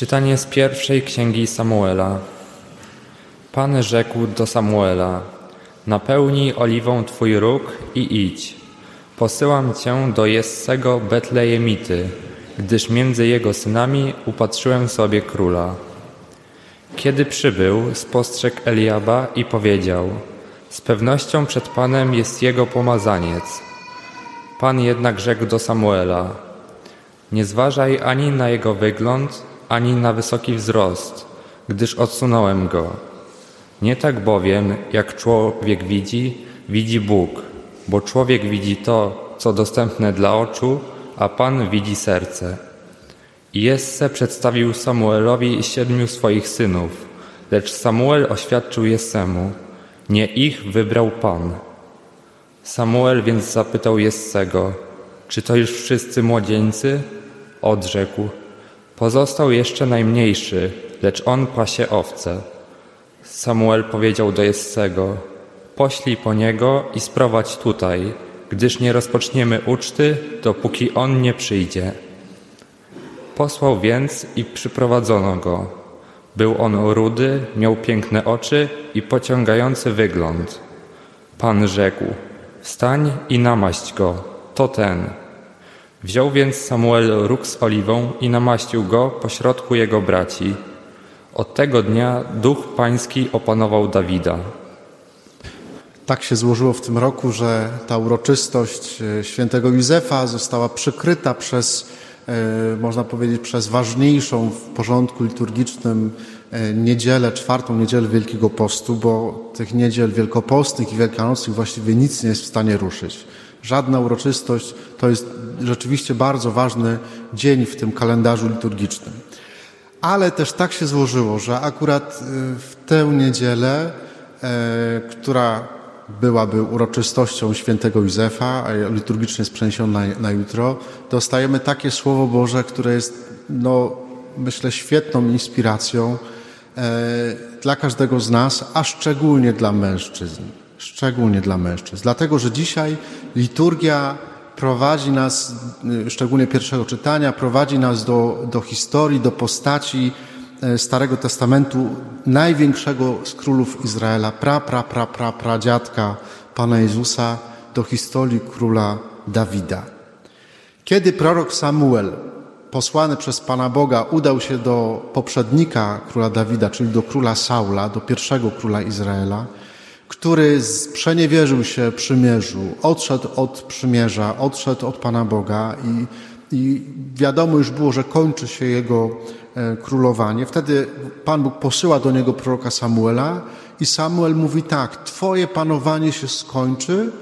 Czytanie z pierwszej księgi Samuela. Pan rzekł do Samuela: Napełnij oliwą twój róg i idź. Posyłam cię do Jessego Betlejemity, gdyż między jego synami upatrzyłem sobie króla. Kiedy przybył, spostrzegł Eliaba i powiedział: Z pewnością przed Panem jest jego pomazaniec. Pan jednak rzekł do Samuela: Nie zważaj ani na jego wygląd, ani na wysoki wzrost, gdyż odsunąłem go. Nie tak bowiem, jak człowiek widzi, widzi Bóg, bo człowiek widzi to, co dostępne dla oczu, a Pan widzi serce. Jesse przedstawił Samuelowi siedmiu swoich synów, lecz Samuel oświadczył Jessemu, nie ich wybrał Pan. Samuel więc zapytał Jessego, czy to już wszyscy młodzieńcy? Odrzekł, pozostał jeszcze najmniejszy, lecz on pasie owce. Samuel powiedział do Jessego, poślij po niego i sprowadź tutaj, gdyż nie rozpoczniemy uczty, dopóki on nie przyjdzie. Posłał więc i przyprowadzono go. Był on rudy, miał piękne oczy i pociągający wygląd. Pan rzekł, wstań i namaść go, to ten. Wziął więc Samuel róg z oliwą i namaścił go pośrodku jego braci. Od tego dnia duch pański opanował Dawida. Tak się złożyło w tym roku, że ta uroczystość e, świętego Józefa została przykryta przez, e, można powiedzieć, przez ważniejszą w porządku liturgicznym e, niedzielę, czwartą niedzielę Wielkiego Postu, bo tych niedziel wielkopostnych i wielkanocnych właściwie nic nie jest w stanie ruszyć. Żadna uroczystość to jest rzeczywiście bardzo ważny dzień w tym kalendarzu liturgicznym. Ale też tak się złożyło, że akurat w tę niedzielę, która byłaby uroczystością świętego Józefa, a liturgicznie jest przeniesiona na, na jutro, dostajemy takie Słowo Boże, które jest, no, myślę, świetną inspiracją e, dla każdego z nas, a szczególnie dla mężczyzn. Szczególnie dla mężczyzn. Dlatego, że dzisiaj liturgia prowadzi nas, e, szczególnie pierwszego czytania, prowadzi nas do, do historii, do postaci, E, Starego Testamentu największego z królów Izraela, pra, pra, pra, pra, pra dziadka Pana Jezusa do historii króla Dawida. Kiedy prorok Samuel, posłany przez Pana Boga, udał się do poprzednika króla Dawida, czyli do króla Saula, do pierwszego króla Izraela, który przeniewierzył się przymierzu, odszedł od przymierza, odszedł od Pana Boga i, i wiadomo już było, że kończy się jego E, królowanie. Wtedy Pan Bóg posyła do niego proroka Samuela i Samuel mówi tak, Twoje panowanie się skończy,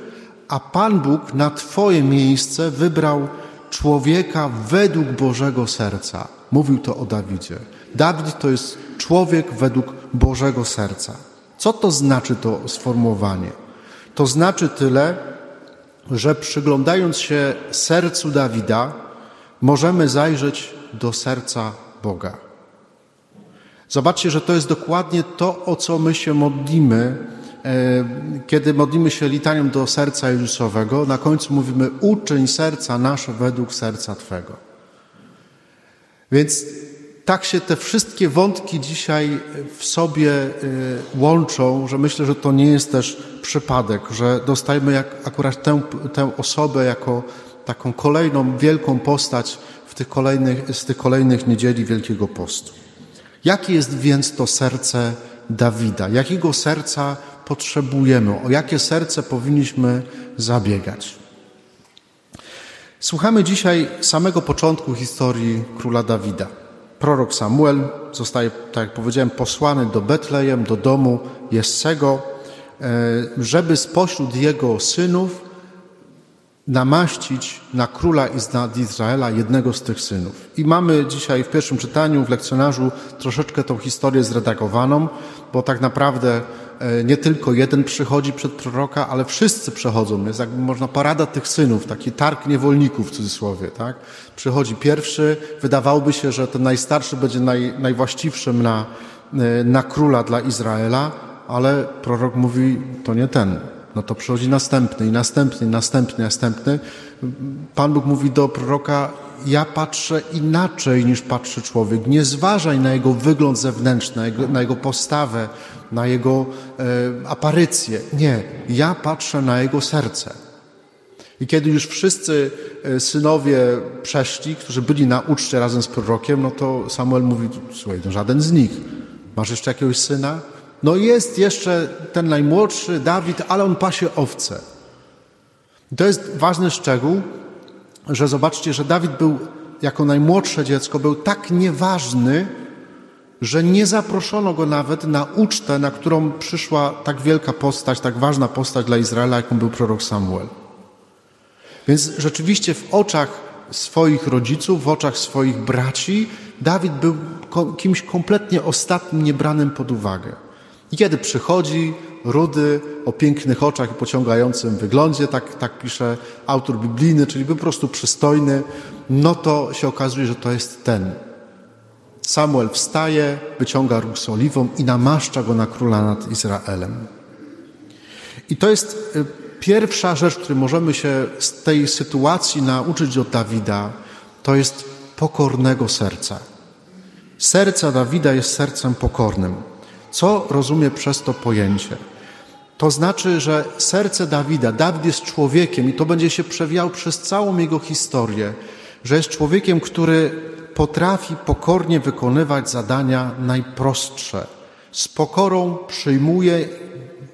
a Pan Bóg na Twoje miejsce wybrał człowieka według Bożego serca. Mówił to o Dawidzie. Dawid to jest człowiek według Bożego serca. Co to znaczy to sformułowanie? To znaczy tyle, że przyglądając się sercu Dawida, możemy zajrzeć do serca Boga. Zobaczcie, że to jest dokładnie to, o co my się modlimy, e, kiedy modlimy się litanią do serca Jezusowego. Na końcu mówimy: Uczyń serca nasze według serca Twego. Więc tak się te wszystkie wątki dzisiaj w sobie e, łączą, że myślę, że to nie jest też przypadek, że dostajemy jak akurat tę, tę osobę jako taką kolejną wielką postać tych kolejnych, z tych kolejnych niedzieli Wielkiego Postu. Jakie jest więc to serce Dawida? Jakiego serca potrzebujemy? O jakie serce powinniśmy zabiegać? Słuchamy dzisiaj samego początku historii króla Dawida. Prorok Samuel zostaje, tak jak powiedziałem, posłany do Betlejem, do domu Jessego, e, żeby spośród jego synów namaścić na króla nad Izraela jednego z tych synów. I mamy dzisiaj w pierwszym czytaniu, w lekcjonarzu troszeczkę tą historię zredagowaną, bo tak naprawdę e, nie tylko jeden przychodzi przed proroka, ale wszyscy przechodzą. Jest jakby można parada tych synów, taki targ niewolników w cudzysłowie. Tak? Przychodzi pierwszy, wydawałoby się, że ten najstarszy będzie naj, najwłaściwszym na, e, na króla dla Izraela, ale prorok mówi, to nie ten no to przychodzi następny i następny, następny, następny. Pan Bóg mówi do proroka, ja patrzę inaczej niż patrzy człowiek. Nie zważaj na jego wygląd zewnętrzny, na jego, na jego postawę, na jego e, aparycję. Nie, ja patrzę na jego serce. I kiedy już wszyscy e, synowie przeszli, którzy byli na uczcie razem z prorokiem, no to Samuel mówi, słuchaj, no żaden z nich. Masz jeszcze jakiegoś syna? No jest jeszcze ten najmłodszy, Dawid, ale on pasie owce. I to jest ważny szczegół, że zobaczcie, że Dawid był jako najmłodsze dziecko, był tak nieważny, że nie zaproszono go nawet na ucztę, na którą przyszła tak wielka postać, tak ważna postać dla Izraela, jaką był prorok Samuel. Więc rzeczywiście w oczach swoich rodziców, w oczach swoich braci, Dawid był kimś kompletnie ostatnim, niebranym pod uwagę. I kiedy przychodzi, rudy, o pięknych oczach i pociągającym wyglądzie, tak, tak pisze autor biblijny, czyli po prostu przystojny, no to się okazuje, że to jest ten. Samuel wstaje, wyciąga róg z oliwą i namaszcza go na króla nad Izraelem. I to jest y, pierwsza rzecz, której możemy się z tej sytuacji nauczyć od Dawida, to jest pokornego serca. Serce Dawida jest sercem pokornym. Co rozumie przez to pojęcie? To znaczy, że serce Dawida, Dawid jest człowiekiem i to będzie się przewijało przez całą jego historię, że jest człowiekiem, który potrafi pokornie wykonywać zadania najprostsze. Z pokorą przyjmuje,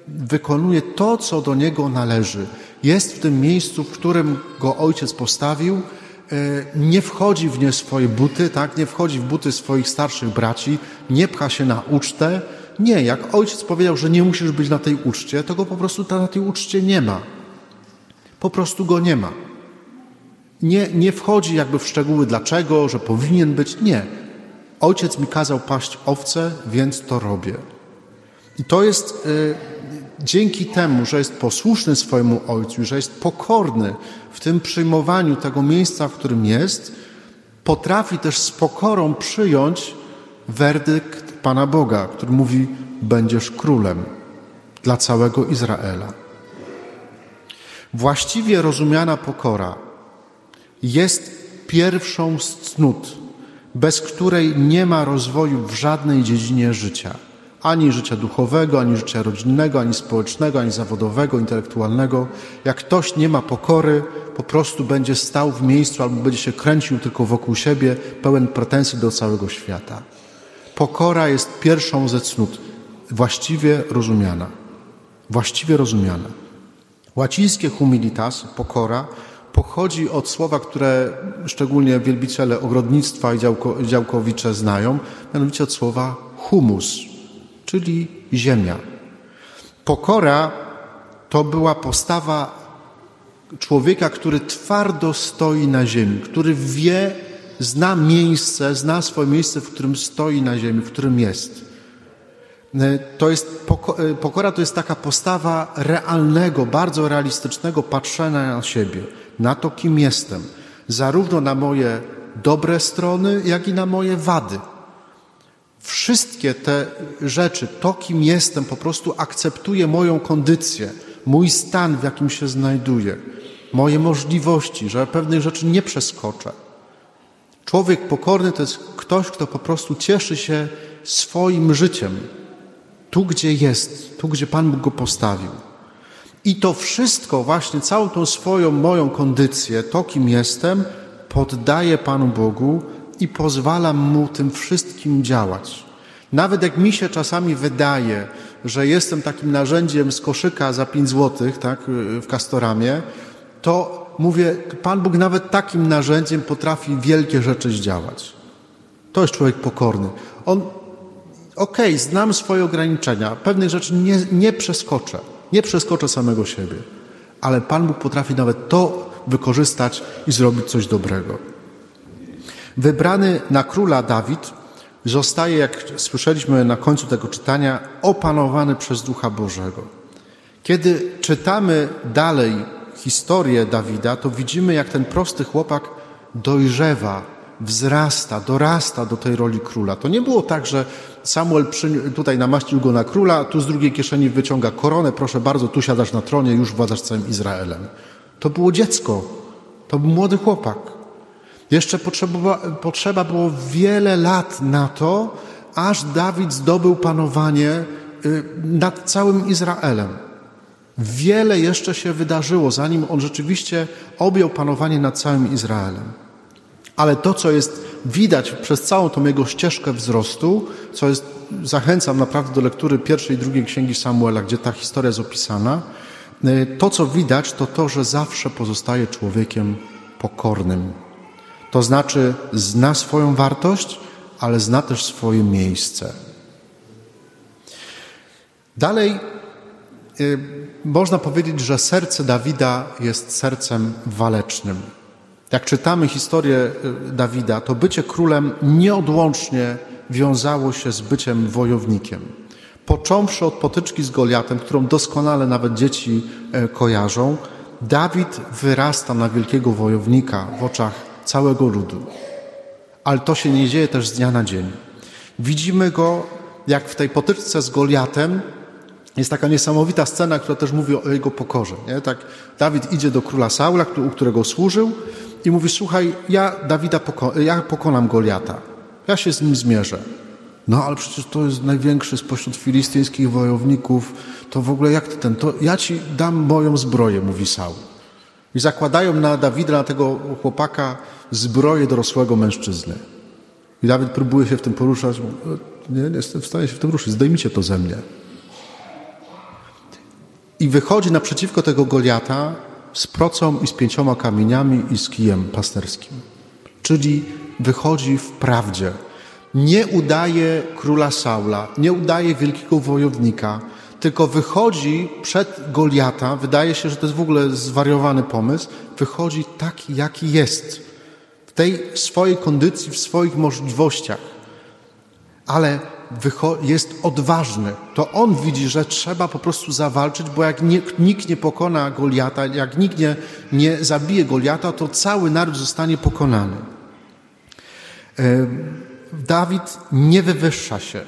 wykonuje to, co do niego należy. Jest w tym miejscu, w którym go ojciec postawił, e, nie wchodzi w nie swoje buty, tak? nie wchodzi w buty swoich starszych braci, nie pcha się na ucztę, nie, jak ojciec powiedział, że nie musisz być na tej uczcie, to go po prostu na tej uczcie nie ma. Po prostu go nie ma. Nie, nie wchodzi jakby w szczegóły dlaczego, że powinien być. Nie. Ojciec mi kazał paść owce, więc to robię. I to jest y, dzięki temu, że jest posłuszny swojemu ojcu, że jest pokorny w tym przyjmowaniu tego miejsca, w którym jest, potrafi też z pokorą przyjąć werdykt Pana Boga, który mówi: Będziesz królem dla całego Izraela. Właściwie rozumiana pokora jest pierwszą z cnót, bez której nie ma rozwoju w żadnej dziedzinie życia ani życia duchowego, ani życia rodzinnego, ani społecznego, ani zawodowego, intelektualnego. Jak ktoś nie ma pokory, po prostu będzie stał w miejscu albo będzie się kręcił tylko wokół siebie, pełen pretensji do całego świata. Pokora jest pierwszą ze cnót, właściwie rozumiana. Właściwie rozumiana. Łacińskie humilitas, pokora, pochodzi od słowa, które szczególnie wielbiciele ogrodnictwa i działko, działkowicze znają, mianowicie od słowa humus, czyli ziemia. Pokora to była postawa człowieka, który twardo stoi na ziemi, który wie, zna miejsce, zna swoje miejsce, w którym stoi na ziemi, w którym jest. E, to jest e, pokora to jest taka postawa realnego, bardzo realistycznego patrzenia na siebie, na to, kim jestem, zarówno na moje dobre strony, jak i na moje wady. Wszystkie te rzeczy, to kim jestem, po prostu akceptuje moją kondycję, mój stan, w jakim się znajduję, moje możliwości, że pewnych rzeczy nie przeskoczę. Człowiek pokorny to jest ktoś, kto po prostu cieszy się swoim życiem, tu gdzie jest, tu gdzie Pan Bóg go postawił. I to wszystko, właśnie całą tą swoją moją kondycję, to kim jestem, poddaję Panu Bogu i pozwalam Mu tym wszystkim działać. Nawet jak mi się czasami wydaje, że jestem takim narzędziem z koszyka za 5 złotych, tak, w Kastoramie, to mówię, Pan Bóg nawet takim narzędziem potrafi wielkie rzeczy zdziałać. To jest człowiek pokorny. On, okej, okay, znam swoje ograniczenia, pewnych rzeczy nie, nie przeskoczę, nie przeskoczę samego siebie, ale Pan Bóg potrafi nawet to wykorzystać i zrobić coś dobrego. Wybrany na króla Dawid zostaje, jak słyszeliśmy na końcu tego czytania, opanowany przez Ducha Bożego. Kiedy czytamy dalej historię Dawida, to widzimy, jak ten prosty chłopak dojrzewa, wzrasta, dorasta do tej roli króla. To nie było tak, że Samuel tutaj namaścił go na króla, tu z drugiej kieszeni wyciąga koronę, proszę bardzo, tu siadasz na tronie, już władzasz całym Izraelem. To było dziecko, to był młody chłopak. Jeszcze potrzeba, potrzeba było wiele lat na to, aż Dawid zdobył panowanie y, nad całym Izraelem. Wiele jeszcze się wydarzyło, zanim on rzeczywiście objął panowanie nad całym Izraelem. Ale to, co jest widać przez całą tą jego ścieżkę wzrostu, co jest, zachęcam naprawdę do lektury pierwszej i drugiej księgi Samuela, gdzie ta historia jest opisana, y, to, co widać, to to, że zawsze pozostaje człowiekiem pokornym. To znaczy, zna swoją wartość, ale zna też swoje miejsce. Dalej można powiedzieć, że serce Dawida jest sercem walecznym. Jak czytamy historię y, Dawida, to bycie królem nieodłącznie wiązało się z byciem wojownikiem. Począwszy od potyczki z Goliatem, którą doskonale nawet dzieci e, kojarzą, Dawid wyrasta na wielkiego wojownika w oczach całego ludu. Ale to się nie dzieje też z dnia na dzień. Widzimy go, jak w tej potyczce z Goliatem jest taka niesamowita scena, która też mówi o jego pokorze. Nie? Tak Dawid idzie do króla Saula, u którego służył i mówi, słuchaj, ja Dawida poko ja pokonam Goliata. Ja się z nim zmierzę. No ale przecież to jest największy spośród filistyńskich wojowników. To w ogóle jak ty ten, to ja ci dam moją zbroję, mówi Saul. I zakładają na Dawida, na tego chłopaka, zbroję dorosłego mężczyzny. I Dawid próbuje się w tym poruszać. Nie, nie jestem w stanie się w tym ruszyć. Zdejmijcie to ze mnie. I wychodzi naprzeciwko tego Goliata z procą i z pięcioma kamieniami i z kijem pasterskim. Czyli wychodzi w prawdzie. Nie udaje króla Saula, nie udaje wielkiego wojownika, tylko wychodzi przed Goliata, wydaje się, że to jest w ogóle zwariowany pomysł, wychodzi taki, jaki jest, w tej swojej kondycji, w swoich możliwościach, ale jest odważny. To on widzi, że trzeba po prostu zawalczyć, bo jak nikt nie pokona Goliata, jak nikt nie, nie zabije Goliata, to cały naród zostanie pokonany. Dawid nie wywyższa się.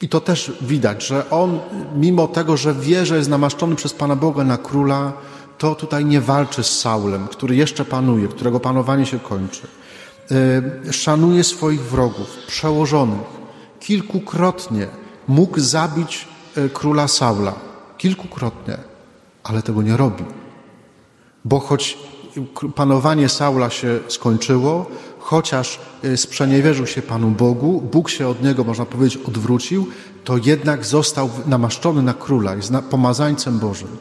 I to też widać, że on, mimo tego, że wie, że jest namaszczony przez Pana Boga na króla, to tutaj nie walczy z Saulem, który jeszcze panuje, którego panowanie się kończy. Szanuje swoich wrogów, przełożonych. Kilkukrotnie mógł zabić e, króla Saula. Kilkukrotnie, ale tego nie robi. Bo choć panowanie Saula się skończyło, chociaż y, sprzeniewierzył się Panu Bogu, Bóg się od niego, można powiedzieć, odwrócił, to jednak został namaszczony na króla, jest pomazańcem Bożym.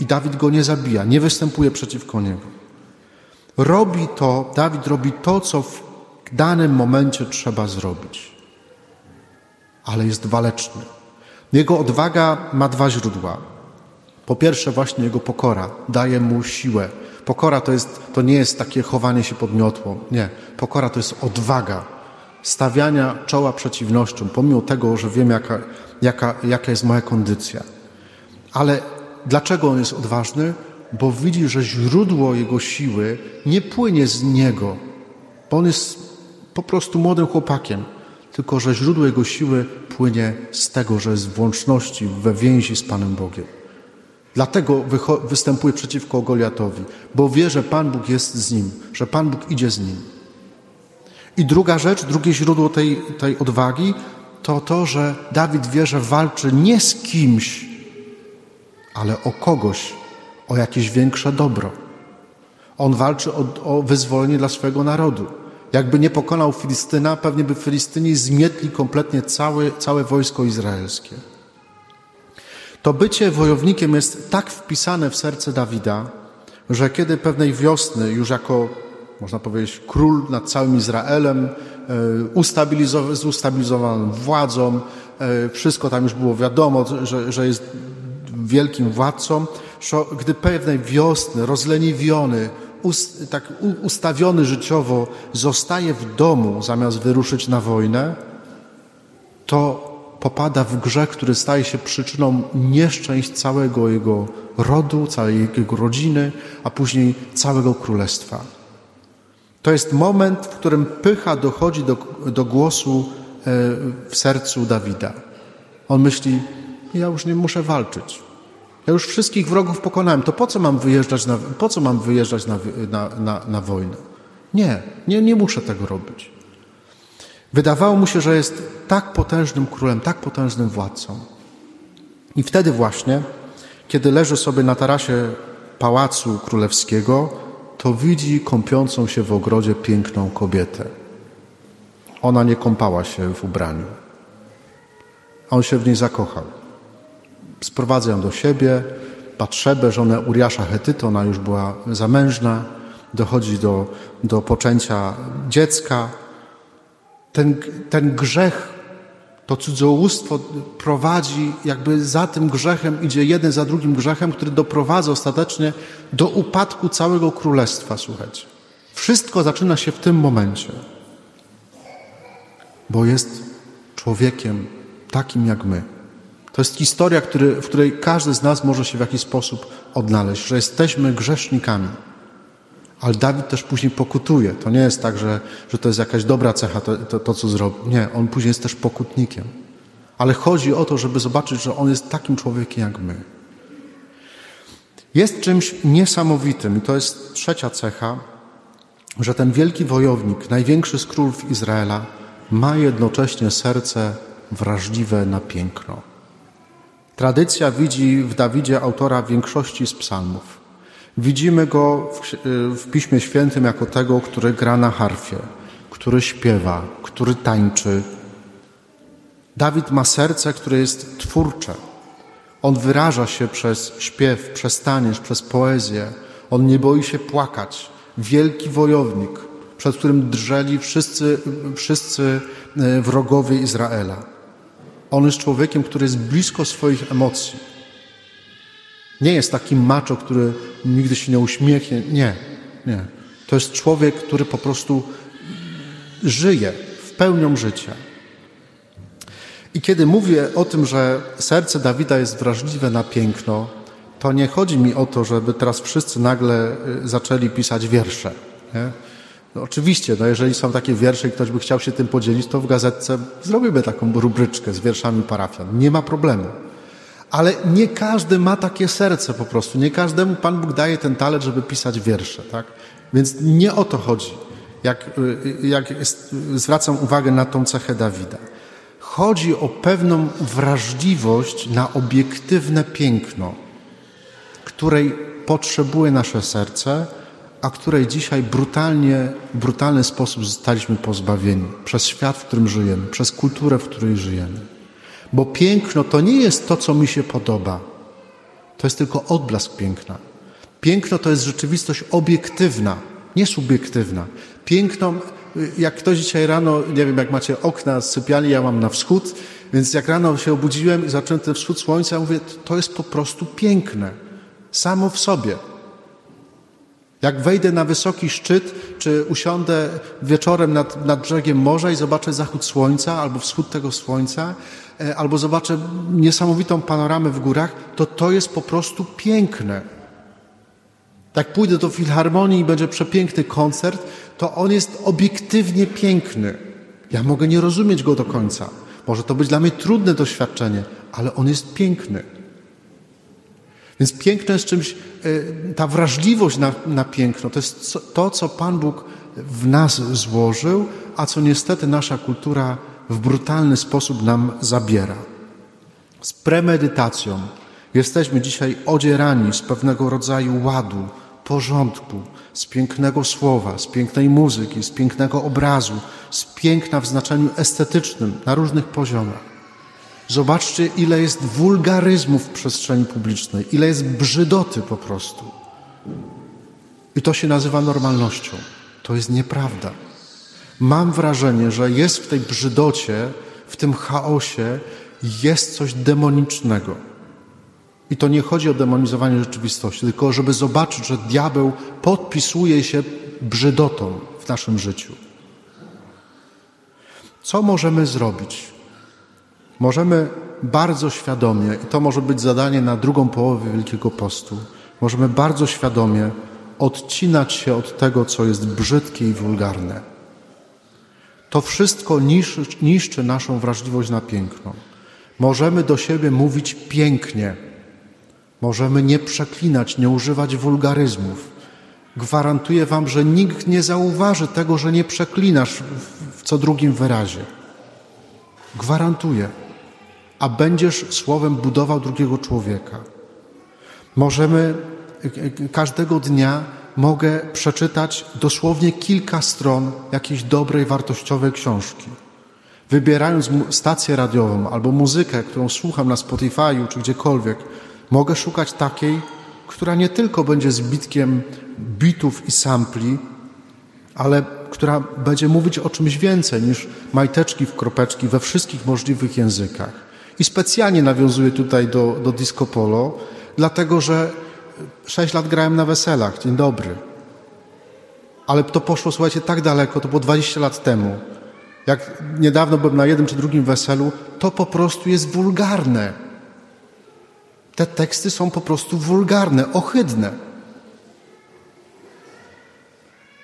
I Dawid go nie zabija, nie występuje przeciwko niego. Robi to, Dawid robi to, co w danym momencie trzeba zrobić. Ale jest waleczny. Jego odwaga ma dwa źródła. Po pierwsze, właśnie jego pokora daje mu siłę, Pokora to, jest, to nie jest takie chowanie się pod miotłą. Nie. Pokora to jest odwaga stawiania czoła przeciwnościom, pomimo tego, że wiem, jaka, jaka, jaka jest moja kondycja. Ale dlaczego on jest odważny? Bo widzi, że źródło jego siły nie płynie z niego, bo on jest po prostu młodym chłopakiem, tylko że źródło jego siły płynie z tego, że jest w łączności, we więzi z Panem Bogiem. Dlatego występuje przeciwko Goliatowi, bo wie, że Pan Bóg jest z nim, że Pan Bóg idzie z nim. I druga rzecz, drugie źródło tej, tej odwagi to to, że Dawid wie, że walczy nie z kimś, ale o kogoś, o jakieś większe dobro. On walczy o, o wyzwolenie dla swojego narodu. Jakby nie pokonał Filistyna, pewnie by Filistyni zmietli kompletnie całe, całe wojsko izraelskie. To bycie wojownikiem jest tak wpisane w serce Dawida, że kiedy pewnej wiosny, już jako, można powiedzieć, król nad całym Izraelem, e, z ustabilizowaną władzą, e, wszystko tam już było wiadomo, że, że jest wielkim władcą, gdy pewnej wiosny, rozleniwiony, tak ustawiony życiowo, zostaje w domu zamiast wyruszyć na wojnę, to popada w grzech, który staje się przyczyną nieszczęść całego jego rodu, całej jego rodziny, a później całego królestwa. To jest moment, w którym pycha dochodzi do, do głosu e, w sercu Dawida. On myśli: Ja już nie muszę walczyć. Ja już wszystkich wrogów pokonałem. To po co mam wyjeżdżać na, po co mam wyjeżdżać na, na, na, na wojnę? Nie, nie, nie muszę tego robić. Wydawało mu się, że jest tak potężnym królem, tak potężnym władcą. I wtedy właśnie, kiedy leży sobie na tarasie pałacu królewskiego, to widzi kąpiącą się w ogrodzie piękną kobietę. Ona nie kąpała się w ubraniu. On się w niej zakochał. Sprowadza ją do siebie, Patrzebę, żonę Uriasza Hetyto, ona już była zamężna, dochodzi do, do poczęcia dziecka. Ten, ten grzech, to cudzołóstwo prowadzi, jakby za tym grzechem idzie jeden za drugim grzechem, który doprowadza ostatecznie do upadku całego królestwa, słuchajcie. Wszystko zaczyna się w tym momencie, bo jest człowiekiem takim jak my. To jest historia, który, w której każdy z nas może się w jakiś sposób odnaleźć, że jesteśmy grzesznikami. Ale Dawid też później pokutuje. To nie jest tak, że, że to jest jakaś dobra cecha, to, to, to co zrobił. Nie, on później jest też pokutnikiem. Ale chodzi o to, żeby zobaczyć, że on jest takim człowiekiem jak my. Jest czymś niesamowitym, i to jest trzecia cecha, że ten wielki wojownik, największy z królów Izraela, ma jednocześnie serce wrażliwe na piękno. Tradycja widzi w Dawidzie autora większości z psalmów. Widzimy go w, w Piśmie Świętym jako tego, który gra na harfie, który śpiewa, który tańczy. Dawid ma serce, które jest twórcze. On wyraża się przez śpiew, przez tańcz, przez poezję. On nie boi się płakać. Wielki wojownik, przed którym drżeli wszyscy, wszyscy e, wrogowie Izraela. On jest człowiekiem, który jest blisko swoich emocji. Nie jest takim macho, który nigdy się nie uśmiechnie. Nie, nie. To jest człowiek, który po prostu żyje w pełnią życia. I kiedy mówię o tym, że serce Dawida jest wrażliwe na piękno, to nie chodzi mi o to, żeby teraz wszyscy nagle y, zaczęli pisać wiersze. Nie? No oczywiście, no jeżeli są takie wiersze i ktoś by chciał się tym podzielić, to w gazetce zrobimy taką rubryczkę z wierszami parafian. Nie ma problemu. Ale nie każdy ma takie serce po prostu. Nie każdemu Pan Bóg daje ten talent, żeby pisać wiersze, tak? Więc nie o to chodzi, jak, jak zwracam uwagę na tą cechę Dawida. Chodzi o pewną wrażliwość na obiektywne piękno, której potrzebuje nasze serce, a której dzisiaj brutalnie, brutalny sposób zostaliśmy pozbawieni przez świat, w którym żyjemy, przez kulturę, w której żyjemy. Bo piękno to nie jest to, co mi się podoba. To jest tylko odblask piękna. Piękno to jest rzeczywistość obiektywna, nie subiektywna. Piękno, jak ktoś dzisiaj rano, nie wiem, jak macie okna z sypialni, ja mam na wschód, więc jak rano się obudziłem i zacząłem ten wschód słońca, mówię, to jest po prostu piękne. Samo w sobie. Jak wejdę na wysoki szczyt, czy usiądę wieczorem nad, nad brzegiem morza i zobaczę zachód słońca albo wschód tego słońca, e, albo zobaczę niesamowitą panoramę w górach, to to jest po prostu piękne. Jak pójdę do filharmonii i będzie przepiękny koncert, to on jest obiektywnie piękny. Ja mogę nie rozumieć go do końca. Może to być dla mnie trudne doświadczenie, ale on jest piękny. Więc piękno jest czymś, e, ta wrażliwość na, na piękno, to jest to, co Pan Bóg w nas złożył, a co niestety nasza kultura w brutalny sposób nam zabiera. Z premedytacją jesteśmy dzisiaj odzierani z pewnego rodzaju ładu, porządku, z pięknego słowa, z pięknej muzyki, z pięknego obrazu, z piękna w znaczeniu estetycznym na różnych poziomach. Zobaczcie, ile jest wulgaryzmów w przestrzeni publicznej, ile jest brzydoty po prostu. I to się nazywa normalnością. To jest nieprawda. Mam wrażenie, że jest w tej brzydocie, w tym chaosie, jest coś demonicznego. I to nie chodzi o demonizowanie rzeczywistości, tylko żeby zobaczyć, że diabeł podpisuje się brzydotą w naszym życiu. Co możemy zrobić? Możemy bardzo świadomie, i to może być zadanie na drugą połowę Wielkiego Postu, możemy bardzo świadomie odcinać się od tego, co jest brzydkie i wulgarne. To wszystko niszczy, niszczy naszą wrażliwość na piękno. Możemy do siebie mówić pięknie, możemy nie przeklinać, nie używać wulgaryzmów, Gwarantuję wam, że nikt nie zauważy tego, że nie przeklinasz w co drugim wyrazie. Gwarantuję. A będziesz słowem budował drugiego człowieka. Możemy każdego dnia mogę przeczytać dosłownie kilka stron jakiejś dobrej, wartościowej książki. Wybierając stację radiową albo muzykę, którą słucham na Spotify'u czy gdziekolwiek, mogę szukać takiej, która nie tylko będzie zbitkiem bitów i sampli, ale która będzie mówić o czymś więcej niż majteczki w kropeczki we wszystkich możliwych językach. I specjalnie nawiązuję tutaj do, do disco polo, dlatego że sześć lat grałem na weselach. Dzień dobry. Ale to poszło, słuchajcie, tak daleko, to było 20 lat temu. Jak niedawno byłem na jednym czy drugim weselu, to po prostu jest wulgarne. Te teksty są po prostu wulgarne, ohydne.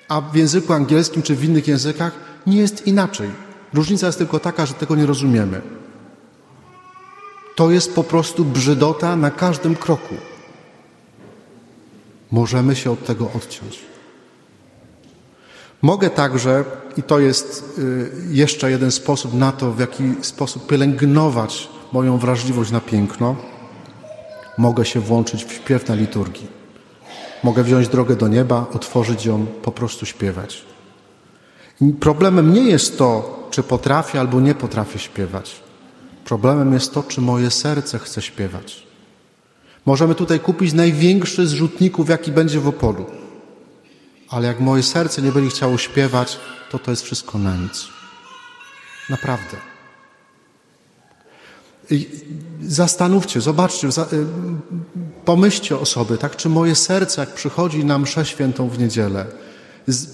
A w języku angielskim czy w innych językach nie jest inaczej. Różnica jest tylko taka, że tego nie rozumiemy. To jest po prostu brzydota na każdym kroku. Możemy się od tego odciąć. Mogę także, i to jest y, jeszcze jeden sposób na to, w jaki sposób pielęgnować moją wrażliwość na piękno, mogę się włączyć w śpiew na liturgii. Mogę wziąć drogę do nieba, otworzyć ją, po prostu śpiewać. Problemem nie jest to, czy potrafię albo nie potrafię śpiewać. Problemem jest to, czy moje serce chce śpiewać. Możemy tutaj kupić największy z rzutników, jaki będzie w Opolu. Ale jak moje serce nie będzie chciało śpiewać, to to jest wszystko na nic. Naprawdę. I zastanówcie, zobaczcie, y, pomyślcie o sobie, tak? Czy moje serce, jak przychodzi na mszę świętą w niedzielę,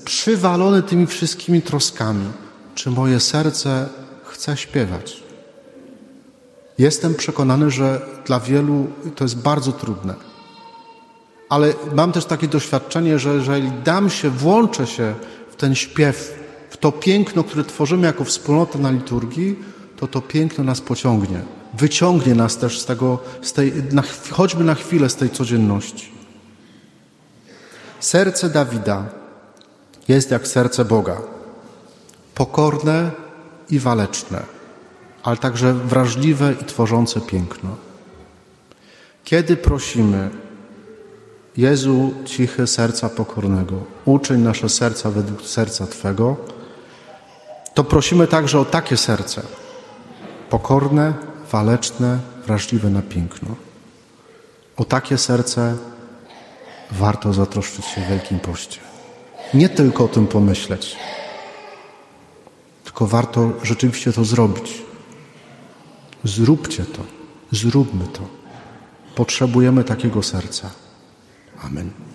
przywalone tymi wszystkimi troskami, czy moje serce chce śpiewać? Jestem przekonany, że dla wielu to jest bardzo trudne. Ale mam też takie doświadczenie, że jeżeli dam się, włączę się w ten śpiew, w to piękno, które tworzymy jako wspólnota na liturgii, to to piękno nas pociągnie. Wyciągnie nas też z tego, z tej, na, choćby na chwilę z tej codzienności. Serce Dawida jest jak serce Boga. Pokorne i waleczne ale także wrażliwe i tworzące piękno. Kiedy prosimy, Jezu, cichy serca pokornego, uczyń nasze serca według serca Twego, to prosimy także o takie serce, pokorne, waleczne, wrażliwe na piękno. O takie serce warto zatroszczyć się w Wielkim Poście. Nie tylko o tym pomyśleć, tylko warto rzeczywiście to zrobić. Zróbcie to, zróbmy to. Potrzebujemy takiego serca. Amen.